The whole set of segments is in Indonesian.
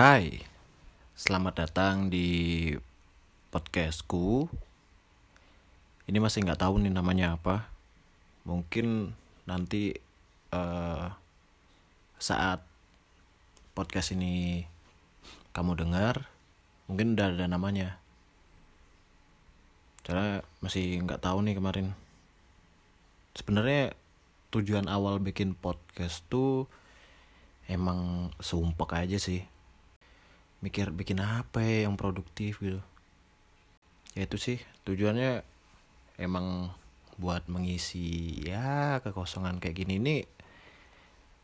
Hai, selamat datang di podcastku. Ini masih nggak tahu nih namanya apa. Mungkin nanti eh, saat podcast ini kamu dengar, mungkin udah ada namanya. Karena masih nggak tahu nih kemarin. Sebenarnya tujuan awal bikin podcast tuh emang sumpek aja sih mikir bikin apa ya yang produktif? gitu. Ya itu sih tujuannya emang buat mengisi ya kekosongan kayak gini. Ini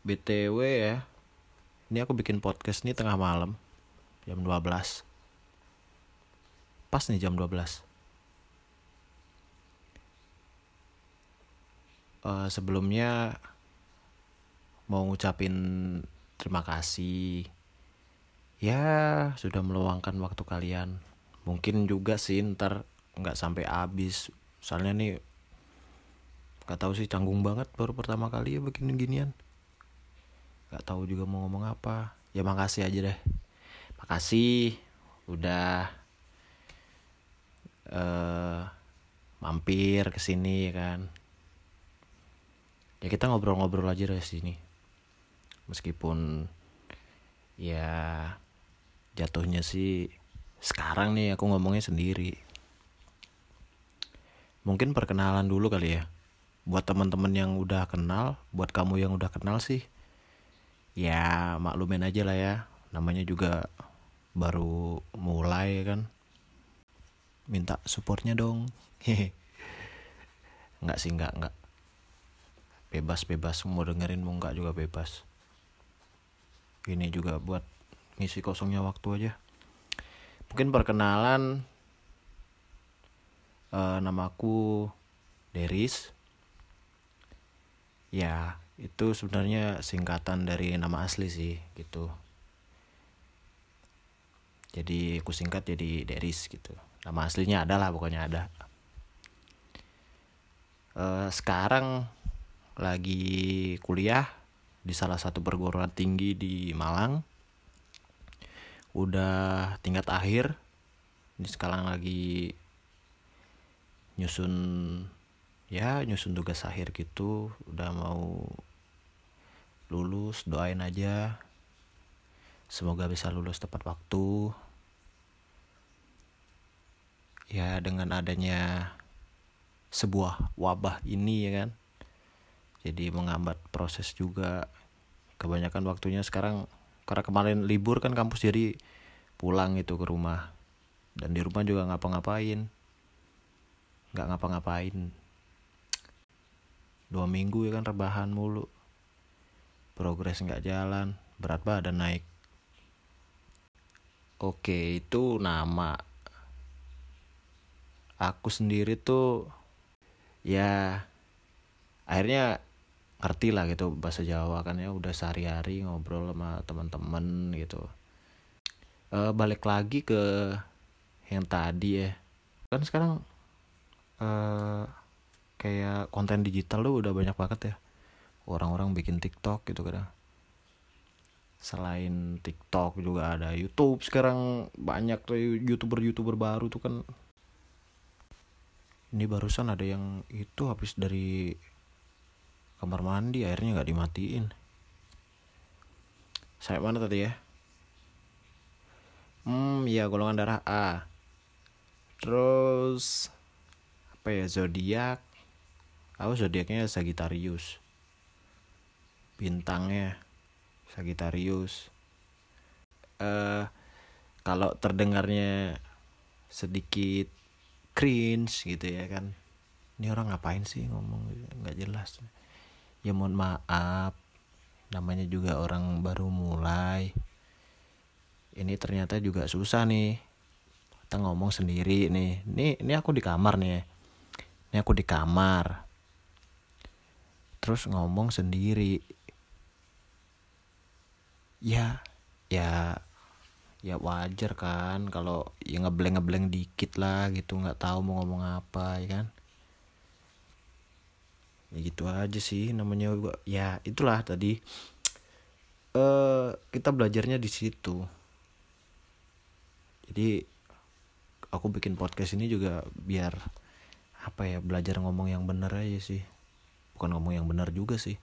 btw ya ini aku bikin podcast nih tengah malam jam 12 pas nih jam 12 Eh, sebelumnya mau ngucapin terima kasih ya sudah meluangkan waktu kalian. Mungkin juga sih ntar nggak sampai habis. Soalnya nih nggak tahu sih canggung banget baru pertama kali ya bikin ginian. Nggak tahu juga mau ngomong apa. Ya makasih aja deh. Makasih udah eh mampir ke sini kan. Ya kita ngobrol-ngobrol aja dari sini. Meskipun ya jatuhnya sih sekarang nih aku ngomongnya sendiri. Mungkin perkenalan dulu kali ya. Buat teman-teman yang udah kenal buat kamu yang udah kenal sih ya maklumin aja lah ya. Namanya juga baru mulai kan. Minta supportnya dong. Nggak sih nggak nggak. Bebas bebas mau dengerin mau nggak juga bebas. Ini juga buat ngisi kosongnya waktu aja. Mungkin perkenalan uh, namaku Deris. Ya itu sebenarnya singkatan dari nama asli sih gitu. Jadi aku singkat jadi Deris gitu. Nama aslinya ada lah pokoknya ada. Uh, sekarang lagi kuliah di salah satu perguruan tinggi di Malang. Udah tingkat akhir. Ini sekarang lagi nyusun ya nyusun tugas akhir gitu, udah mau lulus, doain aja. Semoga bisa lulus tepat waktu. Ya dengan adanya sebuah wabah ini ya kan jadi menghambat proses juga kebanyakan waktunya sekarang karena kemarin libur kan kampus jadi pulang itu ke rumah. Dan di rumah juga ngapa-ngapain. Nggak ngapa-ngapain. Dua minggu ya kan rebahan mulu. Progres nggak jalan berat badan naik. Oke itu nama. Aku sendiri tuh ya akhirnya ngerti lah gitu bahasa Jawa kan ya udah sehari-hari ngobrol sama teman-teman gitu. E, balik lagi ke yang tadi ya. Kan sekarang e, kayak konten digital tuh udah banyak banget ya. Orang-orang bikin TikTok gitu kadang selain TikTok juga ada YouTube sekarang banyak tuh youtuber-youtuber baru tuh kan. Ini barusan ada yang itu habis dari kamar mandi airnya nggak dimatiin. Saya mana tadi ya? Hmm ya golongan darah A. Terus apa ya zodiak? Aku zodiaknya Sagittarius. Bintangnya Sagittarius. Eh uh, kalau terdengarnya sedikit cringe gitu ya kan. Ini orang ngapain sih ngomong? Nggak jelas ya mohon maaf. Namanya juga orang baru mulai. Ini ternyata juga susah nih. Kita ngomong sendiri nih. Ini ini aku di kamar nih. Ini aku di kamar. Terus ngomong sendiri. Ya ya ya wajar kan kalau ya ngebleng ngebleng dikit lah gitu. Nggak tahu mau ngomong apa ya kan ya gitu aja sih namanya ya itulah tadi. Uh, kita belajarnya di situ. Jadi aku bikin podcast ini juga biar apa ya belajar ngomong yang bener aja sih. Bukan ngomong yang benar juga sih.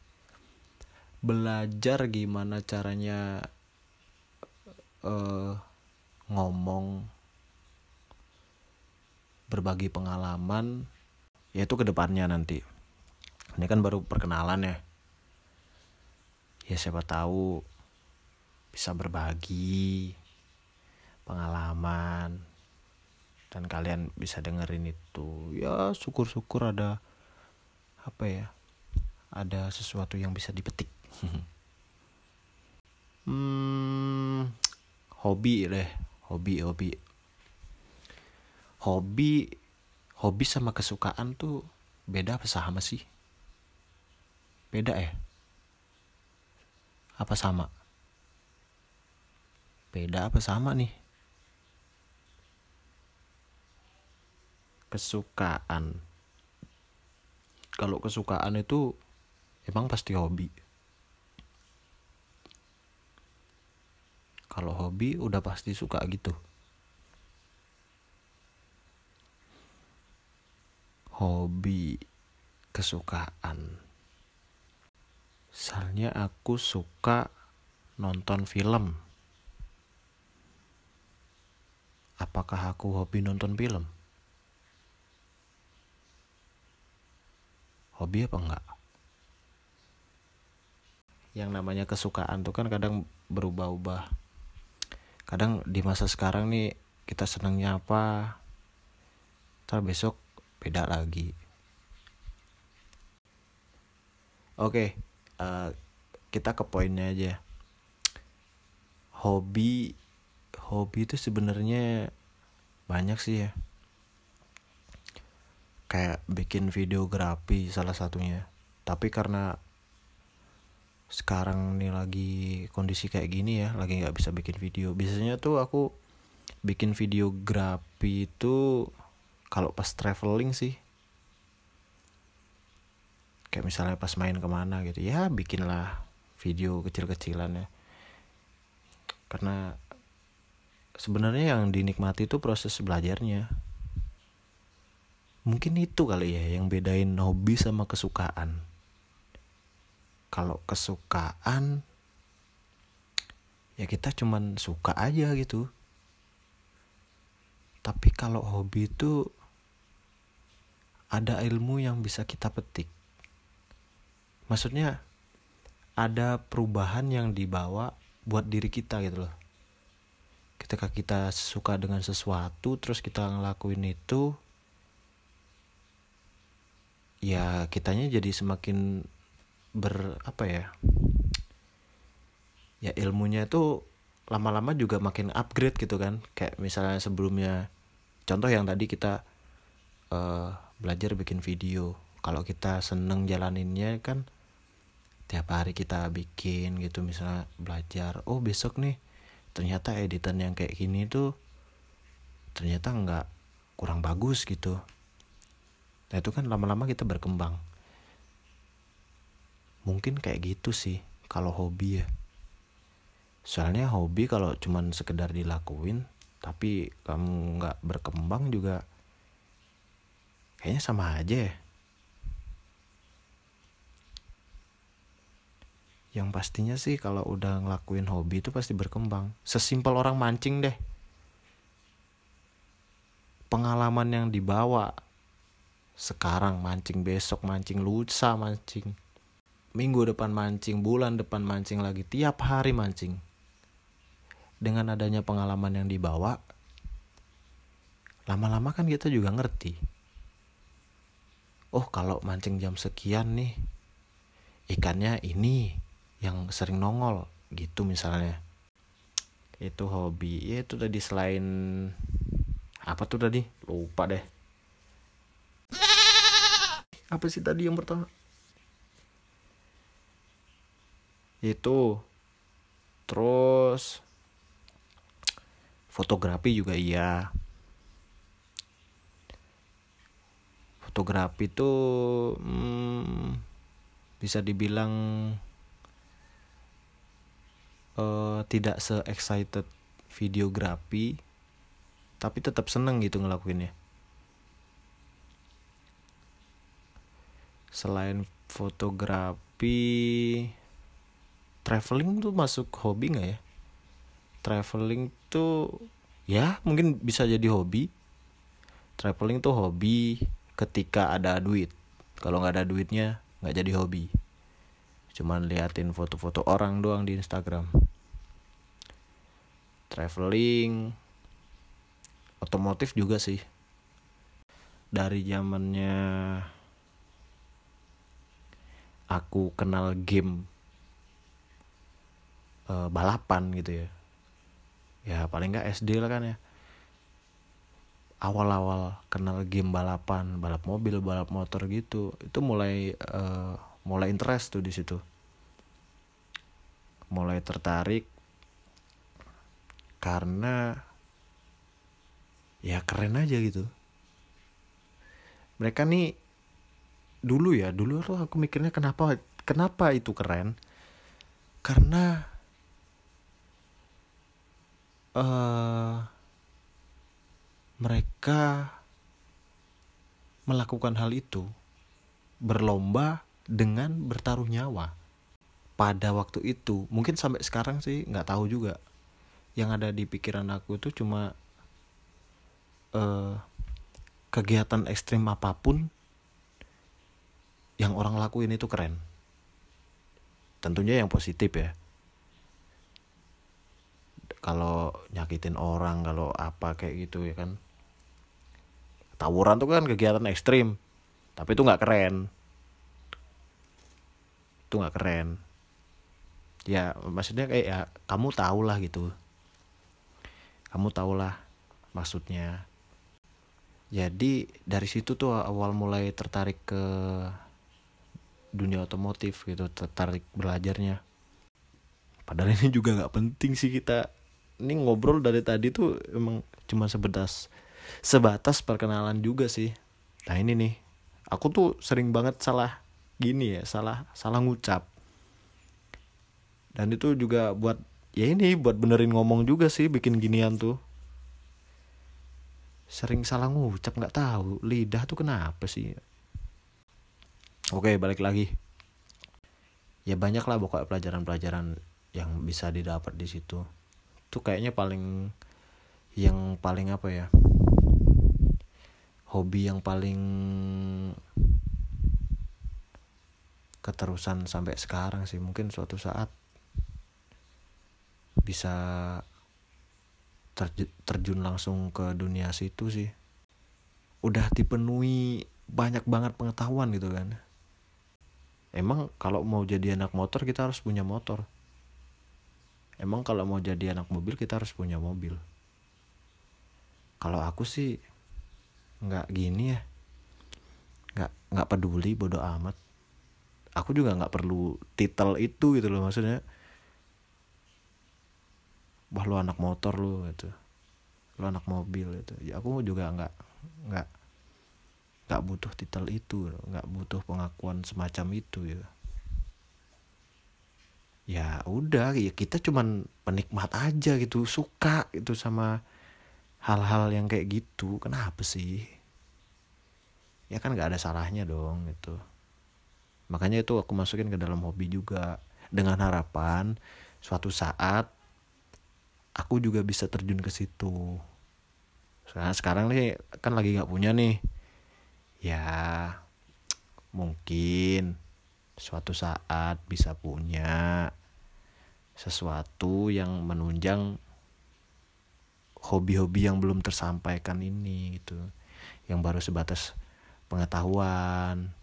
Belajar gimana caranya uh, ngomong berbagi pengalaman yaitu ke depannya nanti ini kan baru perkenalan ya. Ya siapa tahu bisa berbagi pengalaman dan kalian bisa dengerin itu. Ya syukur-syukur ada apa ya ada sesuatu yang bisa dipetik. Hmm, hobi deh hobi hobi. Hobi hobi sama kesukaan tuh beda apa sama sih beda ya? Apa sama? Beda apa sama nih? Kesukaan. Kalau kesukaan itu emang pasti hobi. Kalau hobi udah pasti suka gitu. Hobi kesukaan misalnya aku suka nonton film. Apakah aku hobi nonton film? Hobi apa enggak? Yang namanya kesukaan tuh kan kadang berubah-ubah. Kadang di masa sekarang nih kita senangnya apa? Ntar besok beda lagi. Oke uh, kita ke poinnya aja. Hobi hobi itu sebenarnya banyak sih ya. Kayak bikin videografi salah satunya. Tapi karena sekarang nih lagi kondisi kayak gini ya lagi nggak bisa bikin video. Biasanya tuh aku bikin videografi itu kalau pas traveling sih kayak misalnya pas main ke mana gitu ya bikinlah video kecil-kecilan ya. Karena sebenarnya yang dinikmati itu proses belajarnya. Mungkin itu kali ya yang bedain hobi sama kesukaan. Kalau kesukaan ya kita cuman suka aja gitu. Tapi kalau hobi itu ada ilmu yang bisa kita petik maksudnya ada perubahan yang dibawa buat diri kita gitu loh. Ketika kita suka dengan sesuatu terus kita ngelakuin itu ya kitanya jadi semakin ber apa ya ya ilmunya itu lama-lama juga makin upgrade gitu kan. Kayak misalnya sebelumnya contoh yang tadi kita uh, belajar bikin video. Kalau kita seneng jalaninnya kan tiap hari kita bikin gitu misalnya belajar oh besok nih ternyata editan yang kayak gini tuh ternyata nggak kurang bagus gitu Nah itu kan lama-lama kita berkembang. Mungkin kayak gitu sih kalau hobi ya. Soalnya hobi kalau cuman sekedar dilakuin tapi kamu nggak berkembang juga kayaknya sama aja ya. Yang pastinya sih kalau udah ngelakuin hobi itu pasti berkembang. Sesimpel orang mancing deh. Pengalaman yang dibawa sekarang mancing besok mancing lusa mancing minggu depan mancing bulan depan mancing lagi tiap hari mancing dengan adanya pengalaman yang dibawa lama-lama kan kita juga ngerti oh kalau mancing jam sekian nih ikannya ini yang sering nongol gitu misalnya. Itu hobi. Ya itu tadi selain apa tuh tadi? Lupa deh. Apa sih tadi yang pertama? Itu. Terus fotografi juga iya. Fotografi itu hmm, bisa dibilang uh, tidak se excited videografi tapi tetap seneng gitu ngelakuinnya. Selain fotografi traveling tuh masuk hobi nggak ya? Traveling tuh ya mungkin bisa jadi hobi. Traveling tuh hobi ketika ada duit. Kalau nggak ada duitnya nggak jadi hobi. Cuman liatin foto-foto orang doang di Instagram traveling otomotif juga sih. Dari zamannya aku kenal game uh, balapan gitu ya. Ya paling nggak SD lah kan ya. Awal-awal kenal game balapan balap mobil balap motor gitu itu mulai uh, mulai interest tuh di situ. Mulai tertarik karena ya keren aja gitu. Mereka nih dulu ya dulu tuh aku mikirnya kenapa kenapa itu keren? Karena uh, mereka melakukan hal itu berlomba dengan bertaruh nyawa. Pada waktu itu mungkin sampai sekarang sih nggak tahu juga yang ada di pikiran aku itu cuma uh, kegiatan ekstrim apa pun yang orang lakuin itu keren. Tentunya yang positif ya. Kalau nyakitin orang kalau apa kayak gitu ya kan. Tawuran tuh kan kegiatan ekstrim tapi itu nggak keren. Itu nggak keren. Ya maksudnya kayak ya kamu tau lah gitu kamu tau lah maksudnya. Jadi dari situ tuh awal mulai tertarik ke dunia otomotif gitu tertarik belajarnya. Padahal ini juga nggak penting sih kita. Ini ngobrol dari tadi tuh emang cuma sebatas sebatas perkenalan juga sih. Nah ini nih. Aku tuh sering banget salah gini ya salah salah ngucap. Dan itu juga buat ya ini buat benerin ngomong juga sih bikin ginian tuh. Sering salah ngucap nggak tahu. Lidah tuh kenapa sih? Oke balik lagi. Ya banyak lah pokoknya pelajaran-pelajaran yang bisa didapat di situ. Itu kayaknya paling yang paling apa ya? Hobi yang paling keterusan sampai sekarang sih. Mungkin suatu saat bisa terjun langsung ke dunia situ sih. Udah dipenuhi banyak banget pengetahuan gitu kan. Emang kalau mau jadi anak motor kita harus punya motor. Emang kalau mau jadi anak mobil kita harus punya mobil. Kalau aku sih nggak gini ya. Nggak nggak peduli bodoh amat. Aku juga nggak perlu titel itu gitu loh maksudnya wah lu anak motor lu gitu. Lu anak mobil gitu. Ya aku juga nggak nggak nggak butuh titel itu nggak butuh pengakuan semacam itu ya. Ya udah ya kita cuman penikmat aja gitu. Suka itu sama hal-hal yang kayak gitu. Kenapa sih? Ya kan nggak ada salahnya dong gitu. Makanya itu aku masukin ke dalam hobi juga. Dengan harapan suatu saat aku juga bisa terjun ke situ. Sekarang sekarang nih kan lagi nggak punya nih. Ya mungkin suatu saat bisa punya sesuatu yang menunjang hobi-hobi yang belum tersampaikan ini gitu. Yang baru sebatas pengetahuan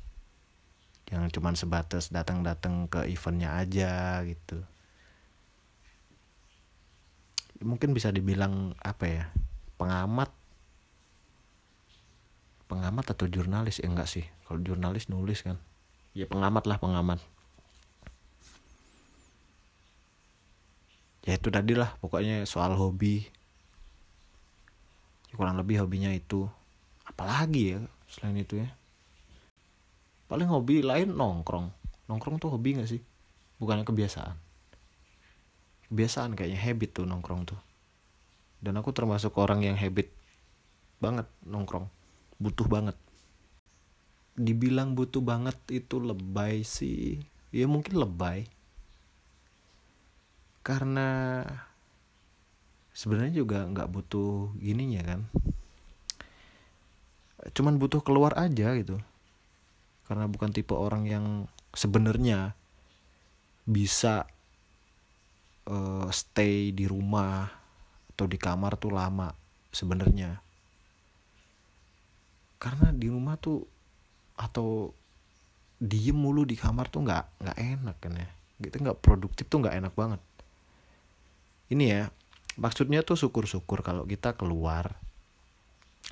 yang cuman sebatas datang-datang ke eventnya aja gitu mungkin bisa dibilang apa ya pengamat. Pengamat atau jurnalis? Ya enggak sih. Kalau jurnalis nulis kan. Ya pengamat lah pengamat. Ya itu tadi lah pokoknya soal hobi. Ya, kurang lebih hobinya itu. Apalagi ya selain itu ya. Paling hobi lain nongkrong. Nongkrong tuh hobi gak sih? Bukannya kebiasaan kebiasaan kayaknya habit tuh nongkrong tuh. Dan aku termasuk orang yang habit banget nongkrong. Butuh banget. Dibilang butuh banget itu lebay sih. Ya mungkin lebay. Karena sebenarnya juga nggak butuh gininya kan. Cuman butuh keluar aja gitu. Karena bukan tipe orang yang sebenarnya bisa uh, stay di rumah atau di kamar tuh lama sebenarnya. Karena di rumah tuh atau diem mulu di kamar tuh nggak nggak enak kan ya. Gitu nggak produktif tuh nggak enak banget. Ini ya maksudnya tuh syukur-syukur kalau kita keluar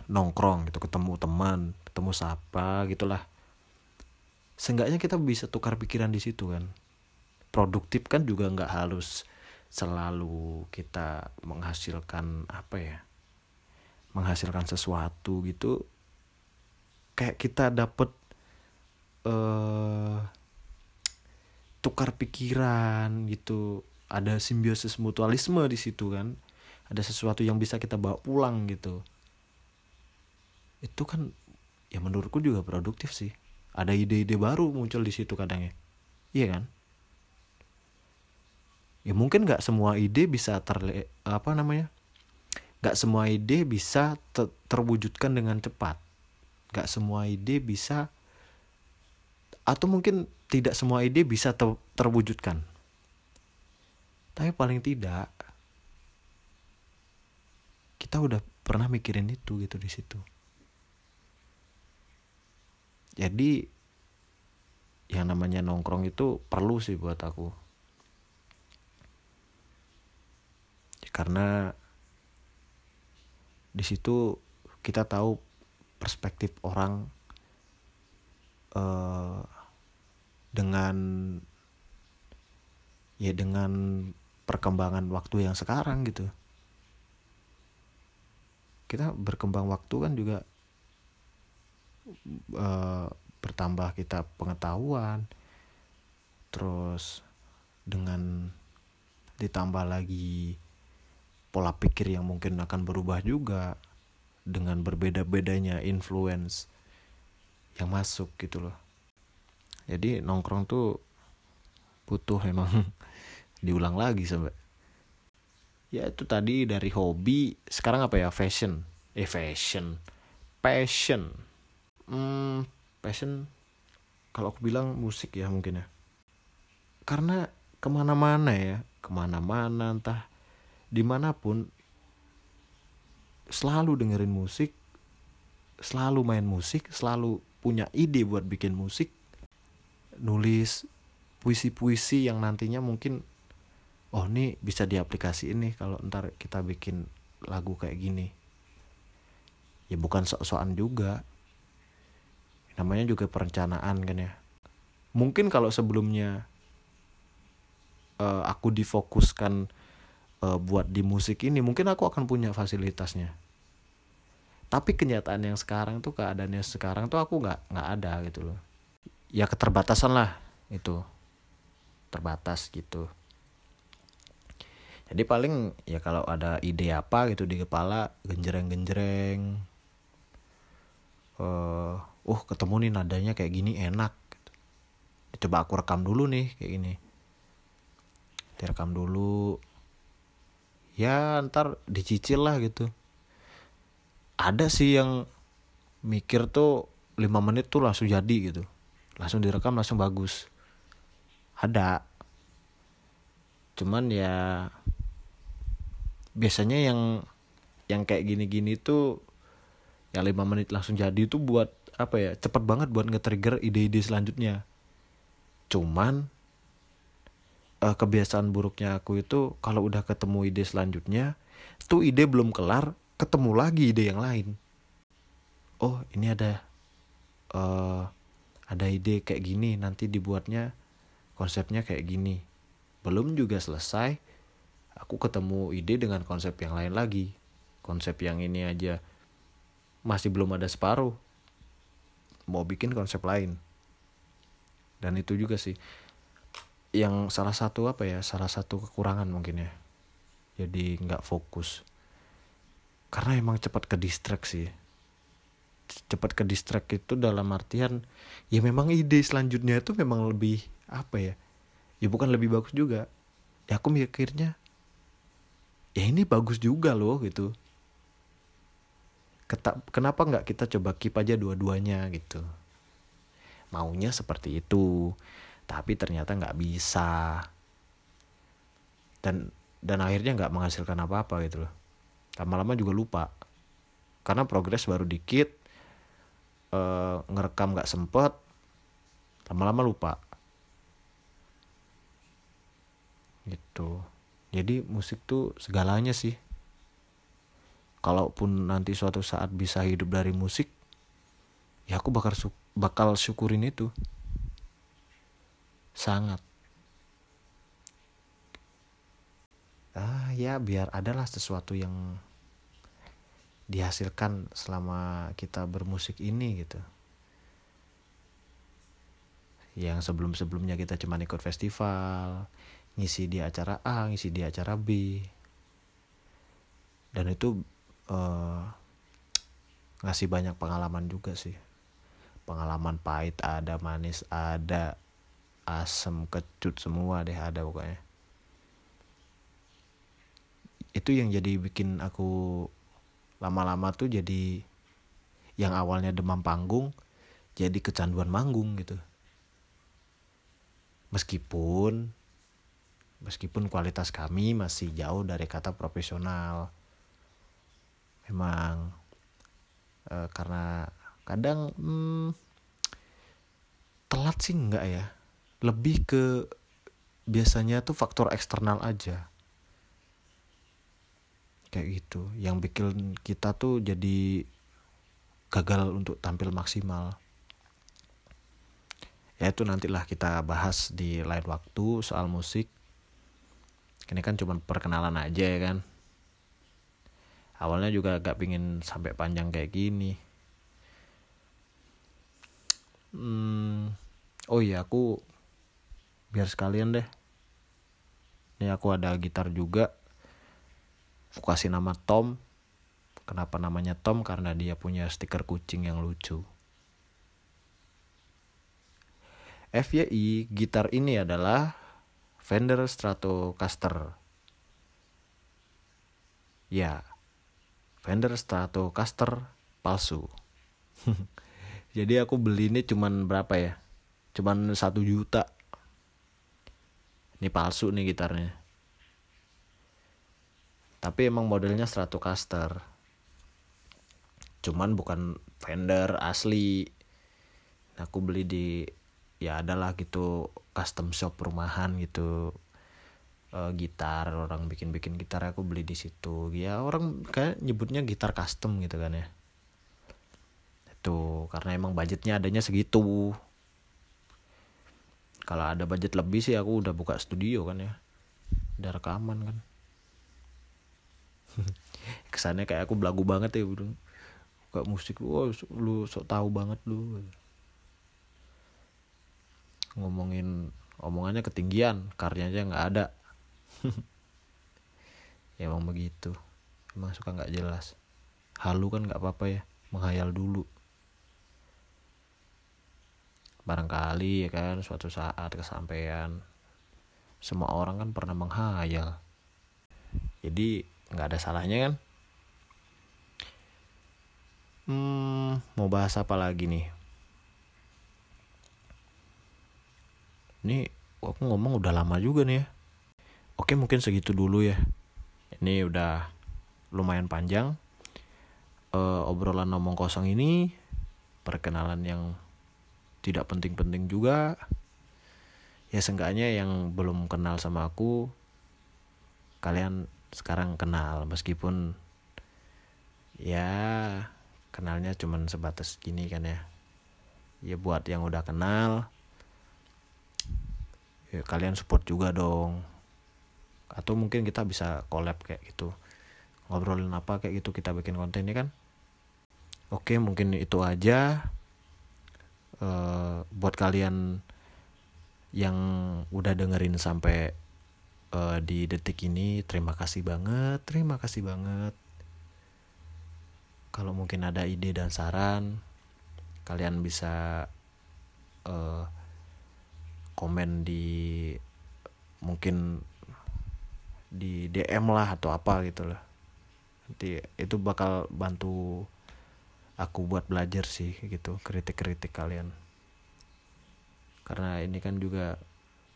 nongkrong gitu ketemu teman ketemu siapa gitulah. Seenggaknya kita bisa tukar pikiran di situ kan. Produktif kan juga nggak harus selalu kita menghasilkan apa ya menghasilkan sesuatu gitu kayak kita dapet uh, tukar pikiran gitu. Ada simbiosis mutualisme di situ kan. Ada sesuatu yang bisa kita bawa pulang gitu. Itu kan ya menurutku juga produktif sih. Ada ide-ide baru muncul di situ kadang ya. Iya kan ya mungkin nggak semua ide bisa terle apa namanya? Nggak semua ide bisa ter terwujudkan dengan cepat. Nggak semua ide bisa atau mungkin tidak semua ide bisa ter terwujudkan. Tapi paling tidak kita udah pernah mikirin itu gitu di situ. Jadi yang namanya nongkrong itu perlu sih buat aku karena di situ kita tahu perspektif orang uh, dengan ya dengan perkembangan waktu yang sekarang gitu. Kita berkembang waktu kan juga uh, bertambah kita pengetahuan. Terus dengan ditambah lagi pola pikir yang mungkin akan berubah juga dengan berbeda-bedanya influence yang masuk gitu loh. Jadi nongkrong tuh butuh emang diulang lagi sampai. Ya itu tadi dari hobi sekarang apa ya? Fashion. Eh fashion. Passion. Hmm, passion. Kalau aku bilang musik ya mungkin ya. Karena ke mana-mana ya ke mana-mana entah di mana pun selalu dengerin musik selalu main musik selalu punya ide buat bikin musik nulis puisi-puisi yang nantinya mungkin oh ini bisa diaplikasi ini kalau ntar kita bikin lagu kayak gini. Ya bukan sok-sokan juga. Namanya juga perencanaan kan ya. Mungkin kalau sebelumnya uh, aku difokuskan uh, buat di musik ini mungkin aku akan punya fasilitasnya. Tapi kenyataan yang sekarang tuh keadaannya sekarang tuh aku nggak nggak ada gitu loh. Ya keterbatasan lah itu. Terbatas gitu. Jadi paling ya kalau ada ide apa gitu di kepala genjreng-genjreng uh, uh ketemu nih nadanya kayak gini enak gitu. coba aku rekam dulu nih kayak gini. Direkam dulu ya ntar dicicil lah gitu. Ada sih yang mikir tuh 5 menit tuh langsung jadi gitu. Langsung direkam langsung bagus. Ada. Cuman ya biasanya yang yang kayak gini-gini tuh yang lima menit langsung jadi itu buat apa ya cepet banget buat nge-trigger ide-ide selanjutnya. Cuman uh, kebiasaan buruknya aku itu kalau udah ketemu ide selanjutnya tuh ide belum kelar ketemu lagi ide yang lain. Oh ini ada uh, ada ide kayak gini nanti dibuatnya konsepnya kayak gini. Belum juga selesai aku ketemu ide dengan konsep yang lain lagi. Konsep yang ini aja masih belum ada separuh. Mau bikin konsep lain. Dan itu juga sih yang salah satu apa ya salah satu kekurangan mungkin ya. Jadi nggak fokus. Karena emang cepat ke distraksi cepat ke distract itu dalam artian ya memang ide selanjutnya itu memang lebih apa ya ya bukan lebih bagus juga. Ya aku mikirnya ya ini bagus juga loh gitu. Kenapa nggak kita coba keep aja dua-duanya gitu? Maunya seperti itu tapi ternyata nggak bisa. Dan dan akhirnya nggak menghasilkan apa-apa gitu loh. Lama-lama juga lupa. Karena progres baru dikit uh, ngerekam nggak sempet lama-lama lupa. Gitu. Jadi musik tuh segalanya sih. Kalaupun nanti suatu saat bisa hidup dari musik ya aku bakal bakal syukurin itu sangat. Ah ya biar adalah sesuatu yang dihasilkan selama kita bermusik ini gitu. Yang sebelum-sebelumnya kita cuma ikut festival ngisi di acara A ngisi di acara B. Dan itu uh, ngasih banyak pengalaman juga sih. Pengalaman pahit ada manis ada asam kecut semua deh ada pokoknya. Itu yang jadi bikin aku lama-lama tuh jadi yang awalnya demam panggung jadi kecanduan manggung gitu. Meskipun meskipun kualitas kami masih jauh dari kata profesional. Memang e, karena kadang hmm, telat sih enggak ya lebih ke biasanya tuh faktor eksternal aja. Kayak gitu yang bikin kita tuh jadi gagal untuk tampil maksimal. Ya itu nantilah kita bahas di lain waktu soal musik. Ini kan cuma perkenalan aja ya kan. Awalnya juga gak pingin sampai panjang kayak gini. Hmm, oh iya aku biar sekalian deh. Ini aku ada gitar juga. Aku kasih nama Tom. Kenapa namanya Tom? Karena dia punya stiker kucing yang lucu. FYI gitar ini adalah Fender Stratocaster. Ya Fender Stratocaster palsu. Jadi aku beli ini cuman berapa ya? Cuman satu juta ini palsu nih gitarnya. Tapi emang modelnya Stratocaster cuman bukan Fender asli. Aku beli di ya adalah gitu custom shop perumahan gitu. Uh, gitar orang bikin bikin gitar aku beli di situ. Ya orang kayak nyebutnya gitar custom gitu kan ya. Itu karena emang budgetnya adanya segitu kalau ada budget lebih sih aku udah buka studio kan ya. Udah rekaman kan. Kesannya kayak aku belagu banget ya udah buka musik oh, lu sok tahu banget lu. Ngomongin omongannya ketinggian karyanya nggak ada. Ya emang begitu. Emang suka nggak jelas. Halu kan nggak apa-apa ya menghayal dulu barangkali ya kan suatu saat kesampaian semua orang kan pernah menghayal. Jadi nggak ada salahnya kan? Hmm, mau bahas apa lagi nih? Ini aku ngomong udah lama juga nih ya. Oke mungkin segitu dulu ya. Ini udah lumayan panjang. Uh, obrolan ngomong kosong ini perkenalan yang tidak penting-penting juga. Ya seenggaknya yang belum kenal sama aku kalian sekarang kenal. Meskipun ya kenalnya cuman sebatas gini kan ya. Ya buat yang udah kenal ya kalian support juga dong. Atau mungkin kita bisa collab kayak gitu. Ngobrolin apa kayak gitu kita bikin konten ini kan? Oke mungkin itu aja uh, buat kalian yang udah dengerin sampai uh, di detik ini terima kasih banget terima kasih banget. Kalau mungkin ada ide dan saran kalian bisa uh, komen di mungkin di DM lah atau apa gitu lah. Nanti itu bakal bantu aku buat belajar sih gitu kritik-kritik kalian. Karena ini kan juga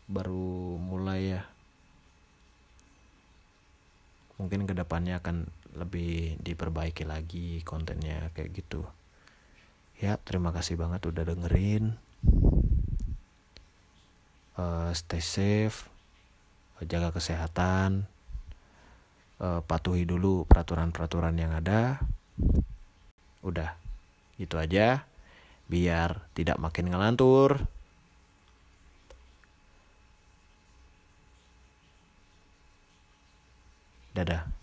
baru mulai ya. Mungkin ke depannya akan lebih diperbaiki lagi kontennya kayak gitu. Ya terima kasih banget udah dengerin. Uh, stay safe jaga kesehatan uh, patuhi dulu peraturan-peraturan yang ada udah itu aja. Biar tidak makin ngelantur. Dadah